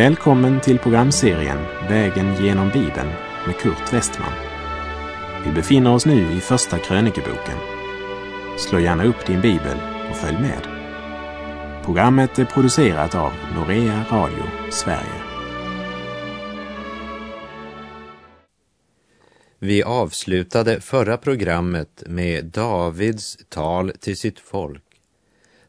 Välkommen till programserien Vägen genom Bibeln med Kurt Westman. Vi befinner oss nu i Första krönikeboken. Slå gärna upp din bibel och följ med. Programmet är producerat av Norea Radio Sverige. Vi avslutade förra programmet med Davids tal till sitt folk,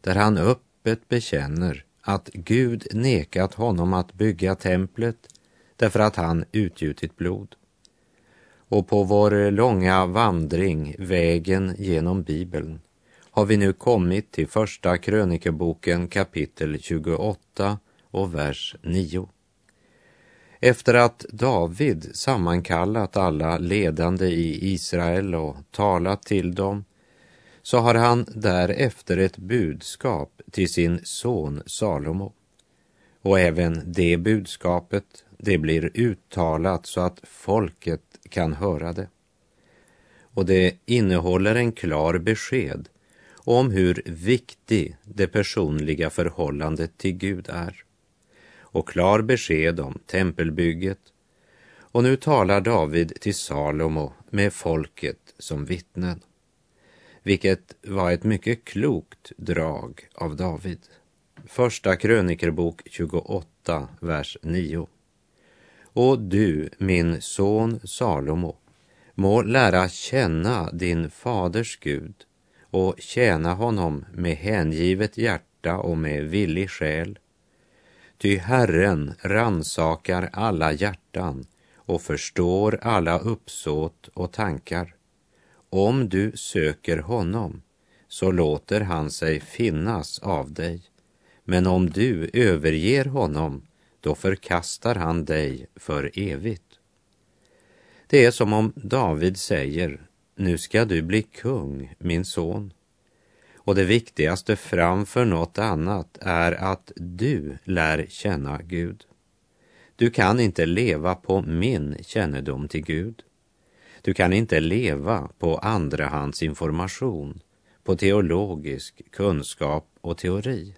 där han öppet bekänner att Gud nekat honom att bygga templet därför att han utgjutit blod. Och på vår långa vandring, vägen genom Bibeln, har vi nu kommit till Första krönikeboken kapitel 28 och vers 9. Efter att David sammankallat alla ledande i Israel och talat till dem så har han därefter ett budskap till sin son Salomo. Och även det budskapet, det blir uttalat så att folket kan höra det. Och det innehåller en klar besked om hur viktig det personliga förhållandet till Gud är. Och klar besked om tempelbygget. Och nu talar David till Salomo med folket som vittnen vilket var ett mycket klokt drag av David. Första krönikerbok 28, vers 9. Och du, min son Salomo, må lära känna din faders Gud och tjäna honom med hängivet hjärta och med villig själ. Ty Herren ransakar alla hjärtan och förstår alla uppsåt och tankar. Om du söker honom så låter han sig finnas av dig. Men om du överger honom, då förkastar han dig för evigt. Det är som om David säger, nu ska du bli kung, min son. Och det viktigaste framför något annat är att du lär känna Gud. Du kan inte leva på min kännedom till Gud. Du kan inte leva på andrahandsinformation, på teologisk kunskap och teori.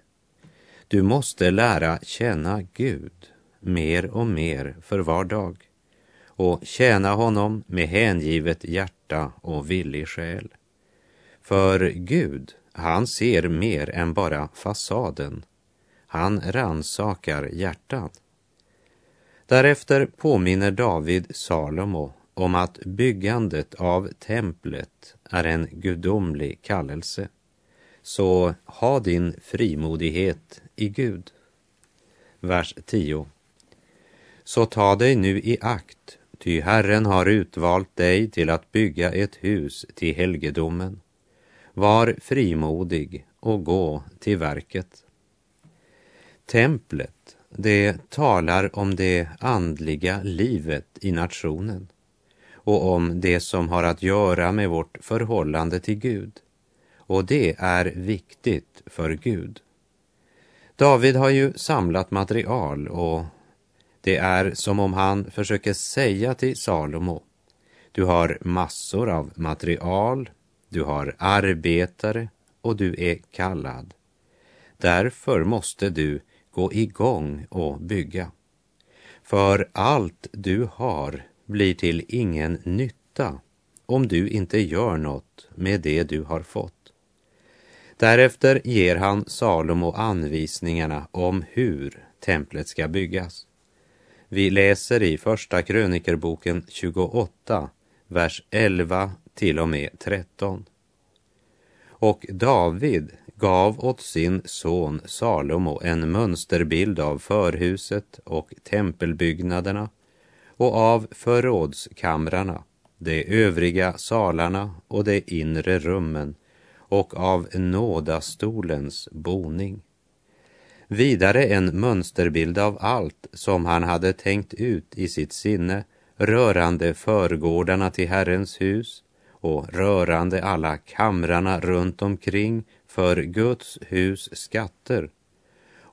Du måste lära känna Gud mer och mer för var dag och tjäna honom med hängivet hjärta och villig själ. För Gud, han ser mer än bara fasaden. Han ransakar hjärtat. Därefter påminner David Salomo om att byggandet av templet är en gudomlig kallelse. Så ha din frimodighet i Gud. Vers 10. Så ta dig nu i akt, ty Herren har utvalt dig till att bygga ett hus till helgedomen. Var frimodig och gå till verket. Templet, det talar om det andliga livet i nationen och om det som har att göra med vårt förhållande till Gud. Och det är viktigt för Gud. David har ju samlat material och det är som om han försöker säga till Salomo, du har massor av material, du har arbetare och du är kallad. Därför måste du gå igång och bygga. För allt du har blir till ingen nytta om du inte gör något med det du har fått. Därefter ger han Salomo anvisningarna om hur templet ska byggas. Vi läser i Första krönikerboken 28, vers 11 till och med 13. Och David gav åt sin son Salomo en mönsterbild av förhuset och tempelbyggnaderna och av förrådskamrarna, de övriga salarna och de inre rummen och av nådastolens boning. Vidare en mönsterbild av allt som han hade tänkt ut i sitt sinne rörande förgårdarna till Herrens hus och rörande alla kamrarna runt omkring för Guds hus skatter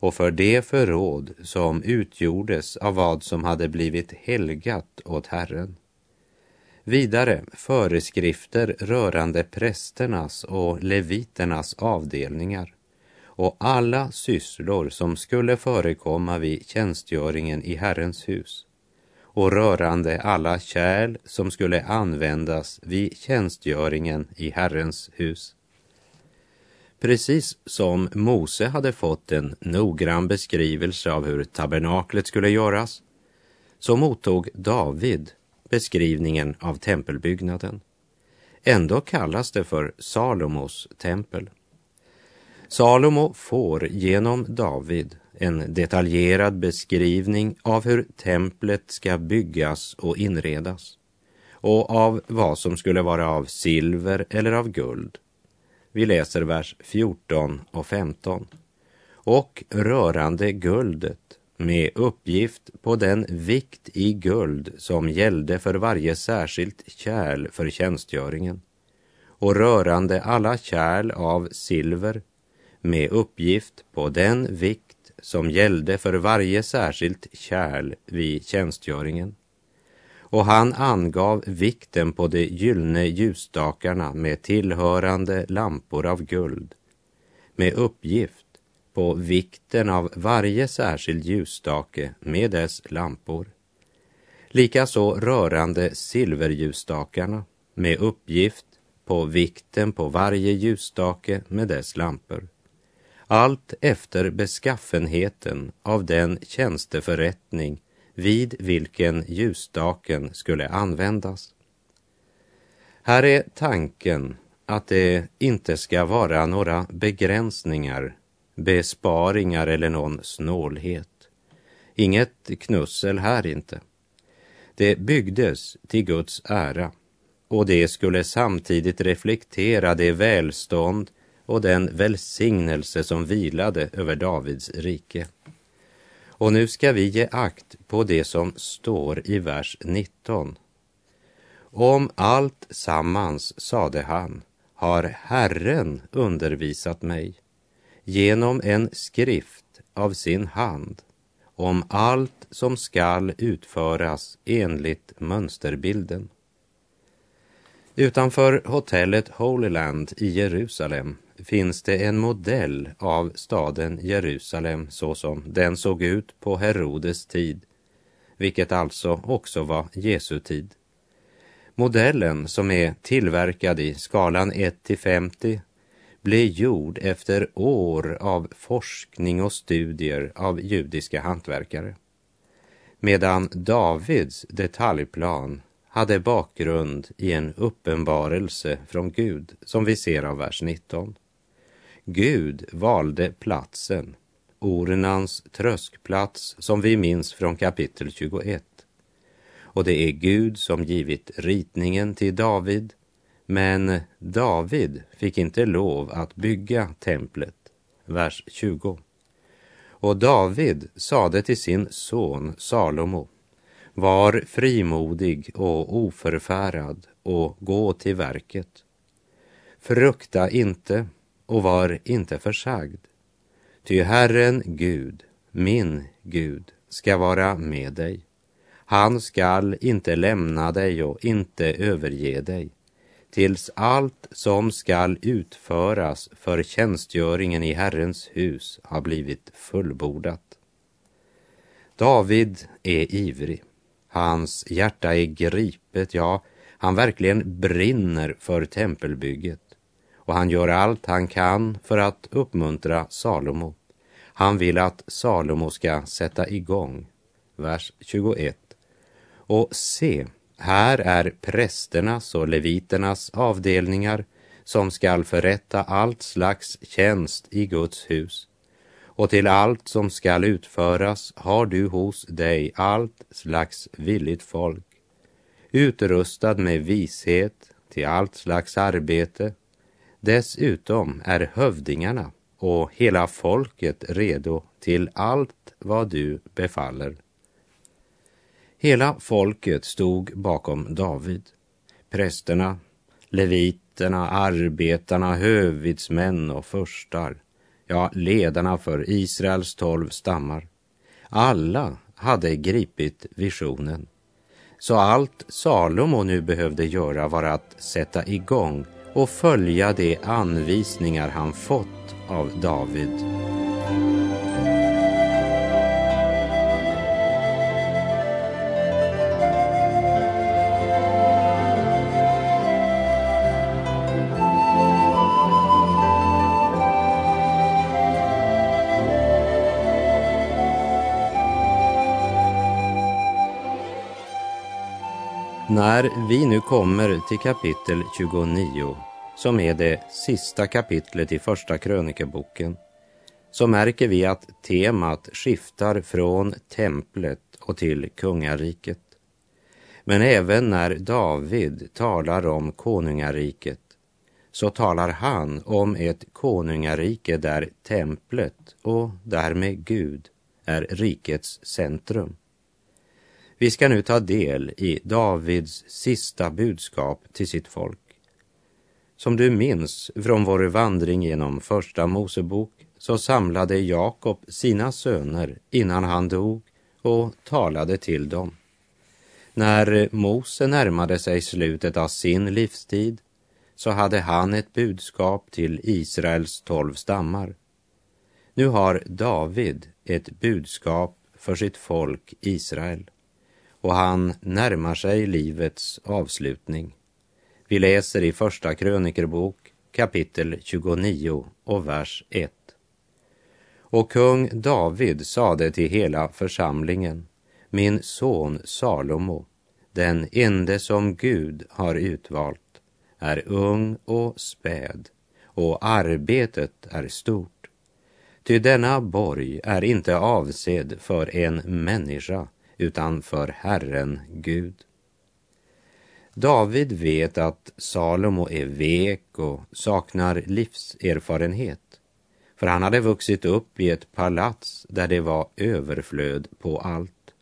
och för det förråd som utgjordes av vad som hade blivit helgat åt Herren. Vidare föreskrifter rörande prästernas och leviternas avdelningar och alla sysslor som skulle förekomma vid tjänstgöringen i Herrens hus och rörande alla kärl som skulle användas vid tjänstgöringen i Herrens hus. Precis som Mose hade fått en noggrann beskrivelse av hur tabernaklet skulle göras, så mottog David beskrivningen av tempelbyggnaden. Ändå kallas det för Salomos tempel. Salomo får genom David en detaljerad beskrivning av hur templet ska byggas och inredas och av vad som skulle vara av silver eller av guld. Vi läser vers 14 och 15. Och rörande guldet med uppgift på den vikt i guld som gällde för varje särskilt kärl för tjänstgöringen och rörande alla kärl av silver med uppgift på den vikt som gällde för varje särskilt kärl vid tjänstgöringen. Och han angav vikten på de gyllene ljusstakarna med tillhörande lampor av guld, med uppgift på vikten av varje särskild ljusstake med dess lampor. Likaså rörande silverljusstakarna med uppgift på vikten på varje ljusstake med dess lampor allt efter beskaffenheten av den tjänsteförrättning vid vilken ljusstaken skulle användas. Här är tanken att det inte ska vara några begränsningar, besparingar eller någon snålhet. Inget knussel här inte. Det byggdes till Guds ära och det skulle samtidigt reflektera det välstånd och den välsignelse som vilade över Davids rike. Och nu ska vi ge akt på det som står i vers 19. Om allt sammans, sade han, har Herren undervisat mig genom en skrift av sin hand om allt som skall utföras enligt mönsterbilden. Utanför hotellet Holyland i Jerusalem finns det en modell av staden Jerusalem så som den såg ut på Herodes tid, vilket alltså också var Jesu tid. Modellen som är tillverkad i skalan 1 till 50 blev gjord efter år av forskning och studier av judiska hantverkare. Medan Davids detaljplan hade bakgrund i en uppenbarelse från Gud som vi ser av vers 19. Gud valde platsen, Ornans tröskplats som vi minns från kapitel 21. Och det är Gud som givit ritningen till David, men David fick inte lov att bygga templet. Vers 20. Och David sade till sin son Salomo, var frimodig och oförfärad och gå till verket. Frukta inte och var inte försagd. Ty Herren Gud, min Gud, ska vara med dig. Han skall inte lämna dig och inte överge dig tills allt som skall utföras för tjänstgöringen i Herrens hus har blivit fullbordat. David är ivrig. Hans hjärta är gripet, ja, han verkligen brinner för tempelbygget och han gör allt han kan för att uppmuntra Salomo. Han vill att Salomo ska sätta igång. Vers 21. Och se, här är prästernas och leviternas avdelningar som skall förrätta allt slags tjänst i Guds hus. Och till allt som skall utföras har du hos dig allt slags villigt folk, utrustad med vishet till allt slags arbete Dessutom är hövdingarna och hela folket redo till allt vad du befaller. Hela folket stod bakom David. Prästerna, leviterna, arbetarna, hövitsmän och förstar. Ja, ledarna för Israels tolv stammar. Alla hade gripit visionen. Så allt Salomo nu behövde göra var att sätta igång och följa de anvisningar han fått av David. När vi nu kommer till kapitel 29, som är det sista kapitlet i Första krönikeboken, så märker vi att temat skiftar från templet och till kungariket. Men även när David talar om konungariket så talar han om ett konungarike där templet och därmed Gud är rikets centrum. Vi ska nu ta del i Davids sista budskap till sitt folk. Som du minns från vår vandring genom Första Mosebok så samlade Jakob sina söner innan han dog och talade till dem. När Mose närmade sig slutet av sin livstid så hade han ett budskap till Israels tolv stammar. Nu har David ett budskap för sitt folk Israel och han närmar sig livets avslutning. Vi läser i Första krönikerbok kapitel 29 och vers 1. Och kung David sade till hela församlingen, min son Salomo, den ende som Gud har utvalt, är ung och späd och arbetet är stort. Ty denna borg är inte avsedd för en människa utan för Herren Gud. David vet att Salomo är vek och saknar livserfarenhet, för han hade vuxit upp i ett palats där det var överflöd på allt,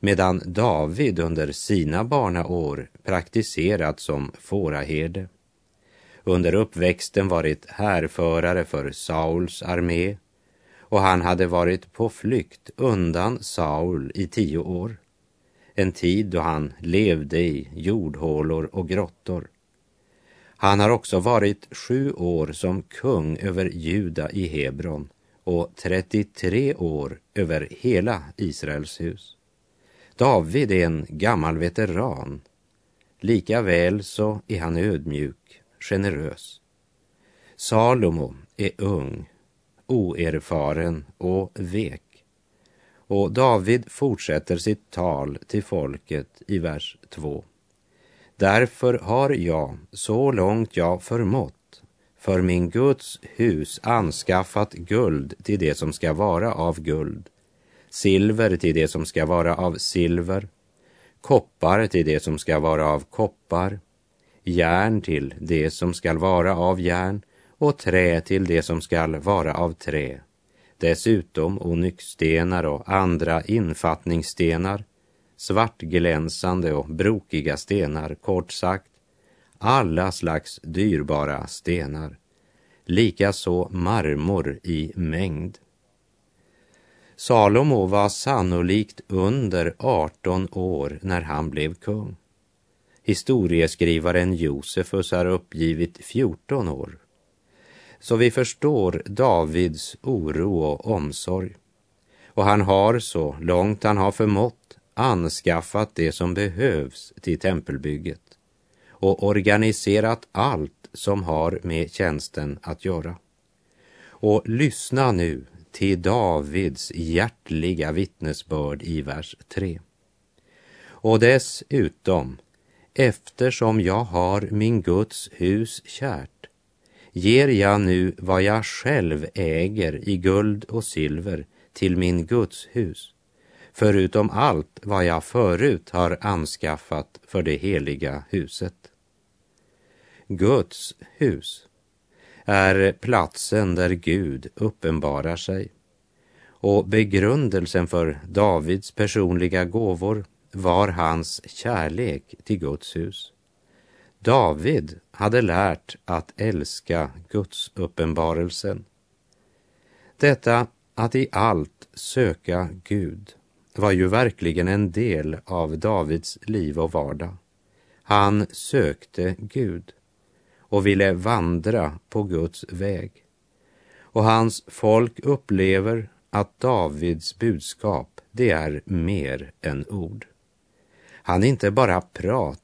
medan David under sina barnaår praktiserat som fåraherde. Under uppväxten varit härförare för Sauls armé och han hade varit på flykt undan Saul i tio år. En tid då han levde i jordhålor och grottor. Han har också varit sju år som kung över Juda i Hebron och 33 år över hela Israels hus. David är en gammal veteran. Lika väl så är han ödmjuk, generös. Salomo är ung oerfaren och vek. Och David fortsätter sitt tal till folket i vers 2. Därför har jag, så långt jag förmått, för min Guds hus anskaffat guld till det som ska vara av guld, silver till det som ska vara av silver, koppar till det som ska vara av koppar, järn till det som ska vara av järn och trä till det som skall vara av trä. Dessutom onyxstenar och andra infattningsstenar, svartglänsande och brokiga stenar, kort sagt, alla slags dyrbara stenar, likaså marmor i mängd. Salomo var sannolikt under 18 år när han blev kung. Historieskrivaren Josefus har uppgivit 14 år så vi förstår Davids oro och omsorg. Och han har så långt han har förmått anskaffat det som behövs till tempelbygget och organiserat allt som har med tjänsten att göra. Och lyssna nu till Davids hjärtliga vittnesbörd i vers 3. Och dessutom, eftersom jag har min Guds hus kärt, ger jag nu vad jag själv äger i guld och silver till min Guds hus, förutom allt vad jag förut har anskaffat för det heliga huset. Guds hus är platsen där Gud uppenbarar sig och begrundelsen för Davids personliga gåvor var hans kärlek till Guds hus. David hade lärt att älska Guds uppenbarelsen. Detta att i allt söka Gud var ju verkligen en del av Davids liv och vardag. Han sökte Gud och ville vandra på Guds väg. Och hans folk upplever att Davids budskap, det är mer än ord. Han inte bara pratar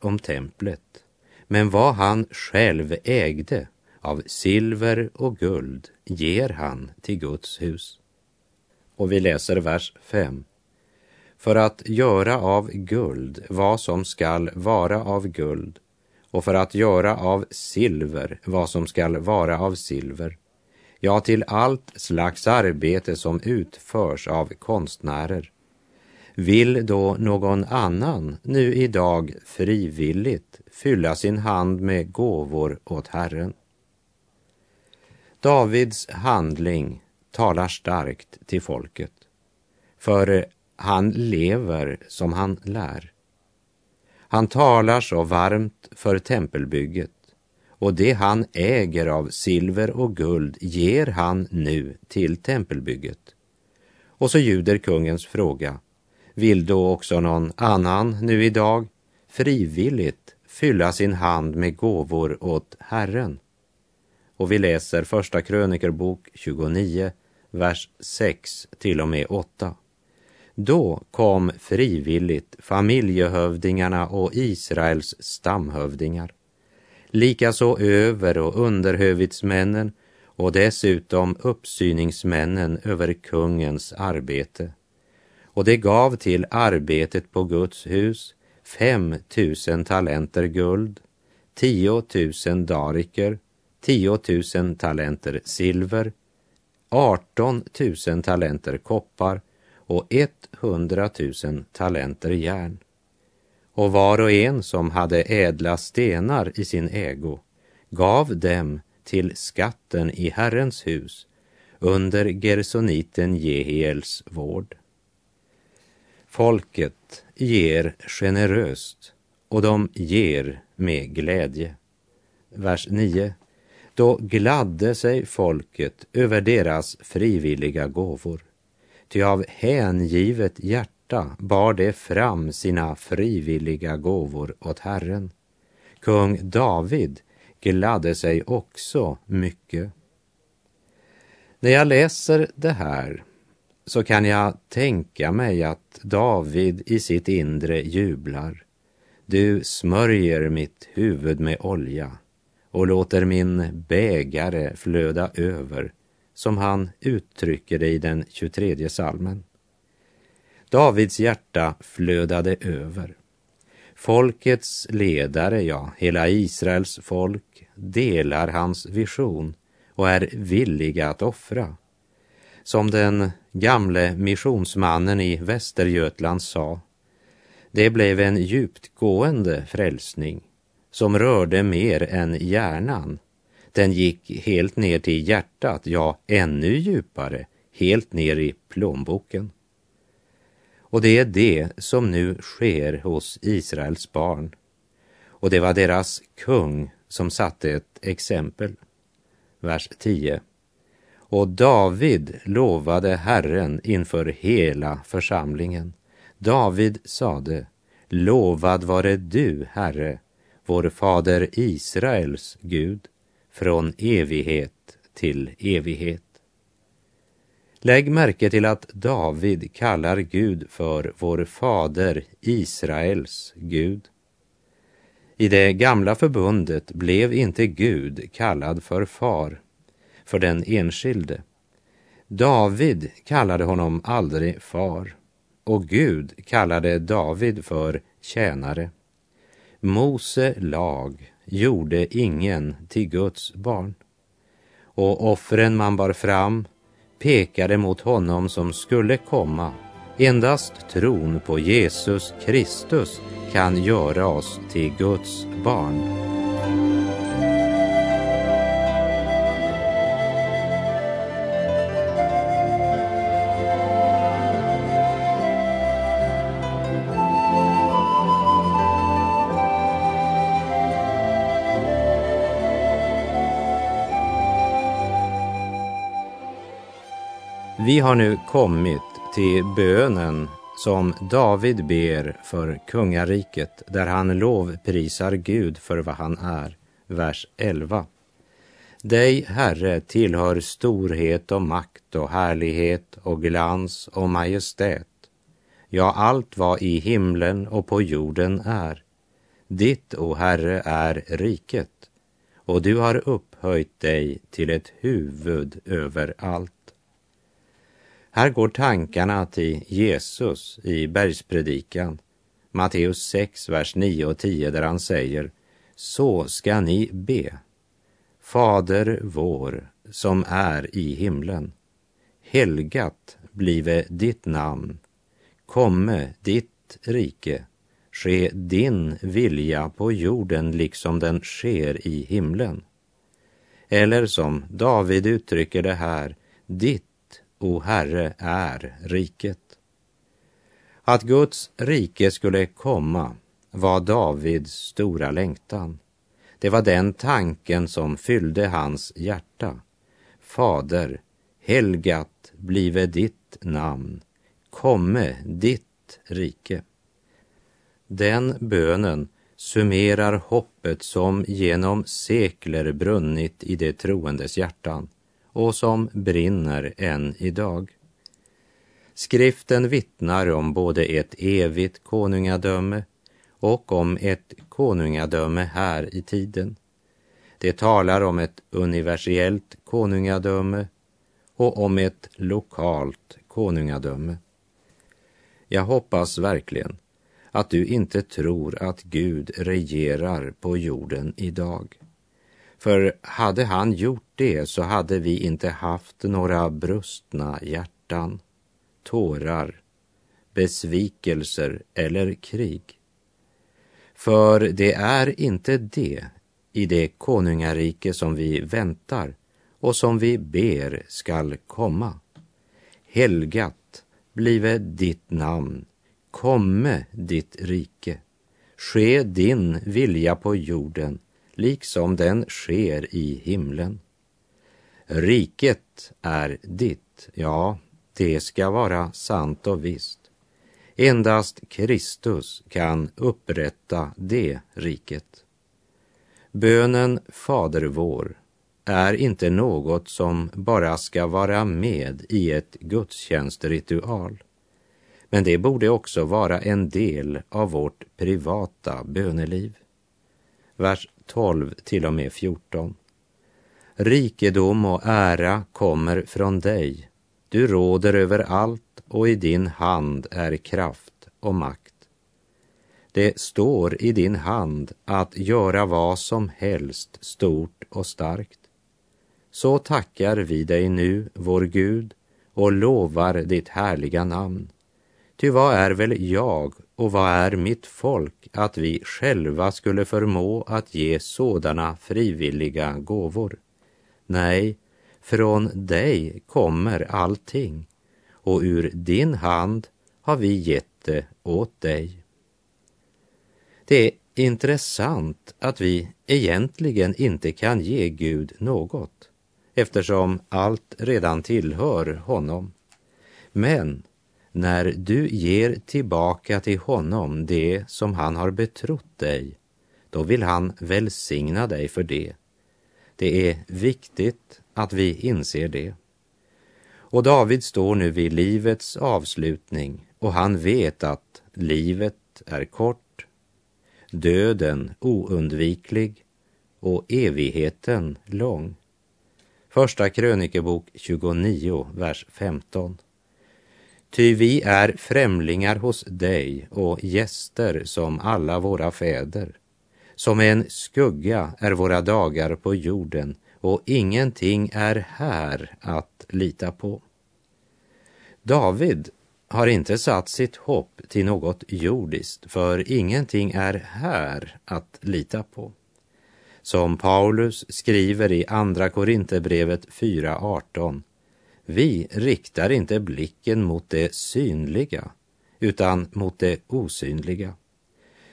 om templet, men vad han själv ägde av silver och guld ger han till Guds hus. Och vi läser vers 5. För att göra av guld vad som skall vara av guld och för att göra av silver vad som skall vara av silver, ja, till allt slags arbete som utförs av konstnärer. Vill då någon annan nu idag frivilligt fylla sin hand med gåvor åt Herren? Davids handling talar starkt till folket, för han lever som han lär. Han talar så varmt för tempelbygget och det han äger av silver och guld ger han nu till tempelbygget. Och så ljuder kungens fråga, vill då också någon annan nu idag frivilligt fylla sin hand med gåvor åt Herren? Och vi läser Första krönikerbok 29, vers 6 till och med 8. Då kom frivilligt familjehövdingarna och Israels stamhövdingar, likaså över och underhövitsmännen och dessutom uppsyningsmännen över kungens arbete. Och det gav till arbetet på Guds hus fem tusen talenter guld, tio tusen dariker, tio tusen talenter silver, arton tusen talenter koppar och 100 000 talenter järn. Och var och en som hade ädla stenar i sin ägo gav dem till skatten i Herrens hus under gersoniten Jehiels vård. Folket ger generöst och de ger med glädje. Vers 9. Då gladde sig folket över deras frivilliga gåvor ty av hängivet hjärta bar det fram sina frivilliga gåvor åt Herren. Kung David gladde sig också mycket. När jag läser det här så kan jag tänka mig att David i sitt inre jublar. Du smörjer mitt huvud med olja och låter min bägare flöda över som han uttrycker det i den 23 salmen. Davids hjärta flödade över. Folkets ledare, ja, hela Israels folk, delar hans vision och är villiga att offra. Som den gamle missionsmannen i Västergötland sa, det blev en djupgående frälsning som rörde mer än hjärnan den gick helt ner till hjärtat, ja, ännu djupare, helt ner i plånboken. Och det är det som nu sker hos Israels barn. Och det var deras kung som satte ett exempel. Vers 10. Och David lovade Herren inför hela församlingen. David sade, lovad vare du, Herre, vår fader Israels Gud, från evighet till evighet. Lägg märke till att David kallar Gud för vår fader Israels Gud. I det gamla förbundet blev inte Gud kallad för far för den enskilde. David kallade honom aldrig far och Gud kallade David för tjänare. Mose lag gjorde ingen till Guds barn. Och offren man bar fram pekade mot honom som skulle komma. Endast tron på Jesus Kristus kan göra oss till Guds barn. Vi har nu kommit till bönen som David ber för kungariket där han lovprisar Gud för vad han är. vers 11. Dig, Herre, tillhör storhet och makt och härlighet och glans och majestät. Ja, allt vad i himlen och på jorden är. Ditt, o Herre, är riket, och du har upphöjt dig till ett huvud över allt. Här går tankarna till Jesus i bergspredikan, Matteus 6, vers 9 och 10, där han säger Så ska ni be. Fader vår, som är i himlen. Helgat blive ditt namn. Komme ditt rike. Ske din vilja på jorden liksom den sker i himlen. Eller som David uttrycker det här, ditt, o Herre, är riket. Att Guds rike skulle komma var Davids stora längtan. Det var den tanken som fyllde hans hjärta. Fader, helgat blive ditt namn, komme ditt rike. Den bönen summerar hoppet som genom sekler brunnit i de troendes hjärtan och som brinner än idag. Skriften vittnar om både ett evigt konungadöme och om ett konungadöme här i tiden. Det talar om ett universellt konungadöme och om ett lokalt konungadöme. Jag hoppas verkligen att du inte tror att Gud regerar på jorden idag. För hade han gjort det så hade vi inte haft några brustna hjärtan, tårar, besvikelser eller krig. För det är inte det i det konungarike som vi väntar och som vi ber skall komma. Helgat blive ditt namn, komme ditt rike. Ske din vilja på jorden, liksom den sker i himlen. Riket är ditt, ja, det ska vara sant och visst. Endast Kristus kan upprätta det riket. Bönen Fader vår är inte något som bara ska vara med i ett gudstjänstritual. Men det borde också vara en del av vårt privata böneliv. Vers 12 till och med 14. Rikedom och ära kommer från dig. Du råder över allt och i din hand är kraft och makt. Det står i din hand att göra vad som helst stort och starkt. Så tackar vi dig nu, vår Gud, och lovar ditt härliga namn. Ty vad är väl jag och vad är mitt folk att vi själva skulle förmå att ge sådana frivilliga gåvor? Nej, från dig kommer allting och ur din hand har vi gett det åt dig. Det är intressant att vi egentligen inte kan ge Gud något eftersom allt redan tillhör honom. Men när du ger tillbaka till honom det som han har betrott dig, då vill han välsigna dig för det. Det är viktigt att vi inser det. Och David står nu vid livets avslutning och han vet att livet är kort, döden oundviklig och evigheten lång. Första krönikebok 29, vers 15. Ty vi är främlingar hos dig och gäster som alla våra fäder. Som en skugga är våra dagar på jorden och ingenting är här att lita på. David har inte satt sitt hopp till något jordiskt, för ingenting är här att lita på. Som Paulus skriver i Andra Korinthierbrevet 4.18. Vi riktar inte blicken mot det synliga, utan mot det osynliga.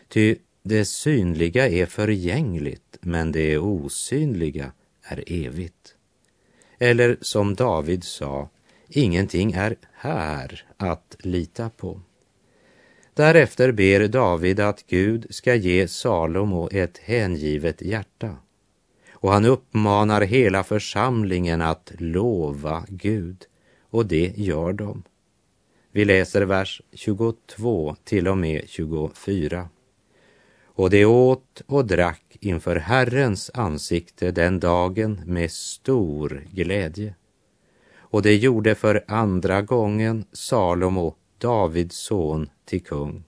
Ty det synliga är förgängligt, men det osynliga är evigt. Eller som David sa, ingenting är här att lita på. Därefter ber David att Gud ska ge Salomo ett hängivet hjärta och han uppmanar hela församlingen att lova Gud. Och det gör de. Vi läser vers 22 till och med 24. Och de åt och drack inför Herrens ansikte den dagen med stor glädje. Och det gjorde för andra gången Salomo, Davids son, till kung.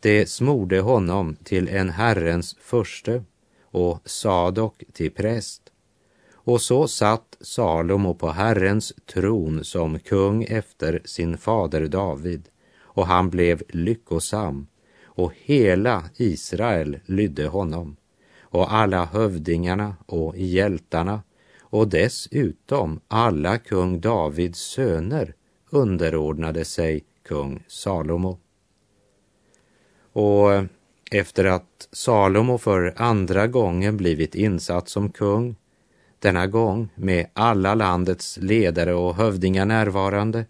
Det smorde honom till en Herrens förste och Sadok till präst. Och så satt Salomo på Herrens tron som kung efter sin fader David, och han blev lyckosam, och hela Israel lydde honom, och alla hövdingarna och hjältarna, och dessutom alla kung Davids söner underordnade sig kung Salomo. Och efter att Salomo för andra gången blivit insatt som kung, denna gång med alla landets ledare och hövdingar närvarande,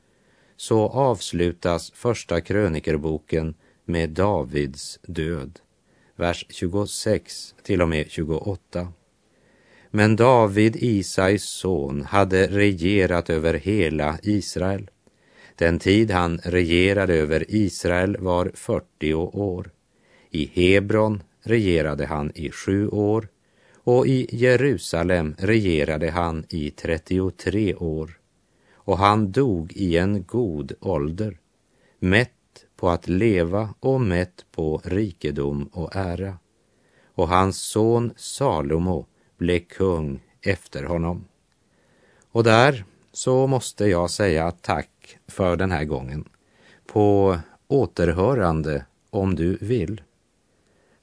så avslutas första krönikerboken med Davids död. Vers 26 till och med 28. Men David, Isais son, hade regerat över hela Israel. Den tid han regerade över Israel var 40 år. I Hebron regerade han i sju år och i Jerusalem regerade han i 33 år. Och han dog i en god ålder, mätt på att leva och mätt på rikedom och ära. Och hans son Salomo blev kung efter honom. Och där så måste jag säga tack för den här gången. På återhörande om du vill.